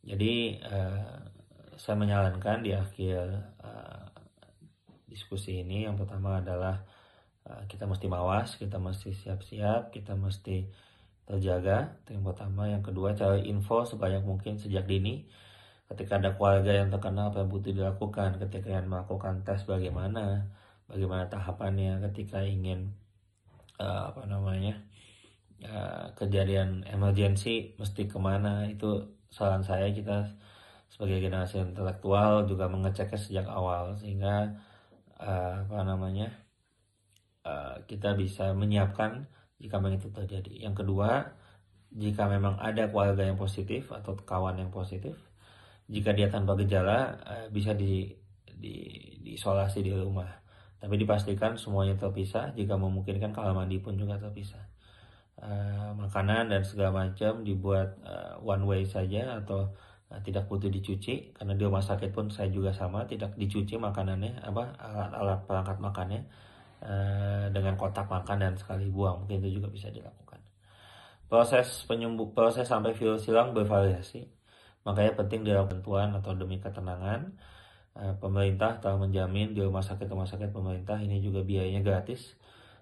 Jadi uh, saya menyarankan di akhir uh, diskusi ini yang pertama adalah uh, kita mesti mawas, kita mesti siap-siap, kita mesti terjaga. Itu yang pertama. Yang kedua cari info sebanyak mungkin sejak dini. Ketika ada keluarga yang terkena apa yang butuh dilakukan, ketika ingin melakukan tes bagaimana, bagaimana tahapannya, ketika ingin uh, apa namanya uh, kejadian emergensi mesti ke mana itu saran saya kita sebagai generasi intelektual juga mengeceknya sejak awal sehingga uh, apa namanya uh, kita bisa menyiapkan jika memang itu terjadi. Yang kedua, jika memang ada keluarga yang positif atau kawan yang positif, jika dia tanpa gejala uh, bisa di, di diisolasi di rumah. Tapi dipastikan semuanya terpisah. Jika memungkinkan kamar mandi pun juga terpisah. Uh, makanan dan segala macam dibuat uh, one way saja atau uh, tidak butuh dicuci karena di rumah sakit pun saya juga sama tidak dicuci makanannya apa alat-alat perangkat makannya uh, dengan kotak makan dan sekali buang mungkin itu juga bisa dilakukan proses penyembuh proses sampai virus hilang bervariasi Makanya penting dilakukan bantuan atau demi ketenangan. Eh, pemerintah telah menjamin di rumah sakit-rumah sakit pemerintah ini juga biayanya gratis.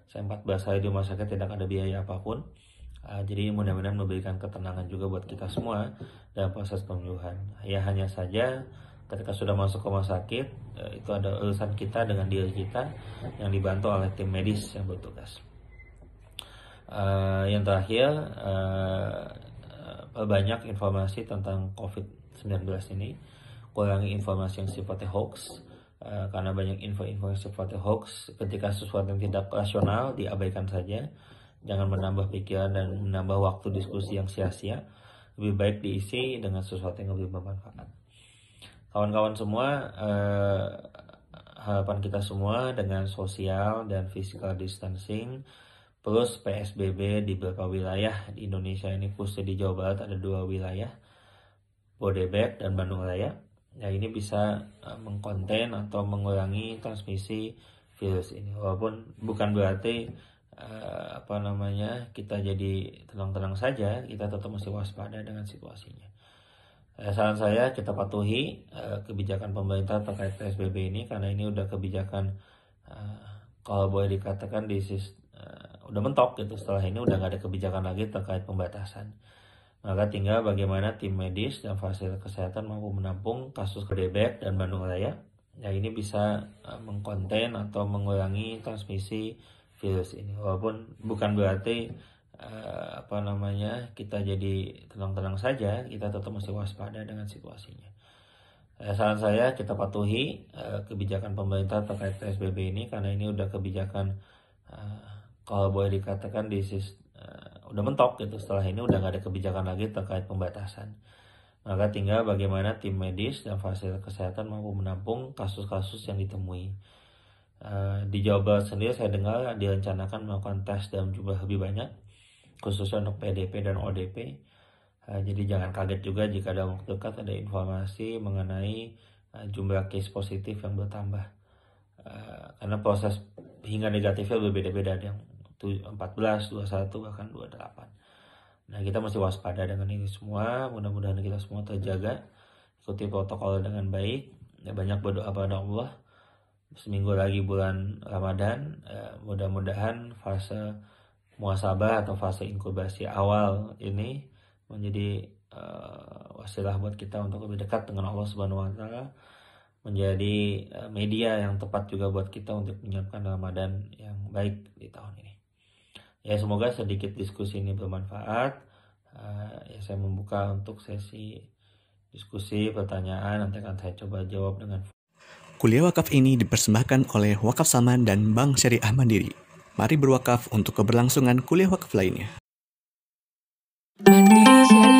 Saya 14 hari di rumah sakit tidak ada biaya apa pun. Uh, jadi mudah-mudahan memberikan ketenangan juga buat kita semua dalam proses penyembuhan. Ya hanya saja ketika sudah masuk rumah sakit uh, itu ada urusan kita dengan diri kita yang dibantu oleh tim medis yang bertugas. Uh, yang terakhir uh, banyak informasi tentang COVID-19 ini kurangi informasi yang sifatnya hoax uh, karena banyak info-info yang sifatnya hoax ketika sesuatu yang tidak rasional diabaikan saja. Jangan menambah pikiran dan menambah waktu diskusi yang sia-sia. Lebih baik diisi dengan sesuatu yang lebih bermanfaat. Kawan-kawan semua uh, harapan kita semua dengan sosial dan physical distancing Plus PSBB di beberapa wilayah di Indonesia ini khususnya di Jawa Barat ada dua wilayah Bodebek dan Bandung Raya. Ya ini bisa uh, mengkonten atau mengurangi transmisi virus ini. Walaupun bukan berarti uh, apa namanya kita jadi tenang-tenang saja, kita tetap mesti waspada dengan situasinya. Eh, saran saya kita patuhi uh, kebijakan pemerintah terkait PSBB ini karena ini udah kebijakan uh, kalau boleh dikatakan di udah mentok gitu setelah ini udah nggak ada kebijakan lagi terkait pembatasan maka tinggal bagaimana tim medis dan fasilitas kesehatan mampu menampung kasus kedebek dan Bandung Raya. Ya ini bisa uh, mengkonten atau mengurangi transmisi virus ini. Walaupun bukan berarti uh, apa namanya kita jadi tenang-tenang saja kita tetap mesti waspada dengan situasinya. Eh, saran saya kita patuhi uh, kebijakan pemerintah terkait PSBB ini karena ini udah kebijakan uh, kalau boleh dikatakan di uh, udah mentok gitu. Setelah ini udah nggak ada kebijakan lagi terkait pembatasan. Maka tinggal bagaimana tim medis dan fasilitas kesehatan mampu menampung kasus-kasus yang ditemui. Uh, di Jawa Barat sendiri saya dengar direncanakan melakukan tes dalam jumlah lebih banyak khususnya untuk PDP dan ODP eh, jadi jangan kaget juga jika dalam waktu dekat ada informasi mengenai uh, jumlah case positif yang bertambah. Karena proses hingga negatifnya berbeda-beda yang 14, 21 bahkan 28. Nah, kita masih waspada dengan ini semua. Mudah-mudahan kita semua terjaga, ikuti protokol dengan baik. Ya, banyak berdoa pada Allah. Seminggu lagi bulan Ramadan, ya, mudah-mudahan fase muasabah atau fase inkubasi awal ini menjadi uh, wasilah buat kita untuk lebih dekat dengan Allah Subhanahu wa taala menjadi uh, media yang tepat juga buat kita untuk menyiapkan Ramadan yang baik di tahun ini ya semoga sedikit diskusi ini bermanfaat uh, ya saya membuka untuk sesi diskusi pertanyaan nanti akan saya coba jawab dengan Kuliah wakaf ini dipersembahkan oleh Wakaf Saman dan Bank Syariah Mandiri. Mari berwakaf untuk keberlangsungan kuliah wakaf lainnya. Mandiri Syariah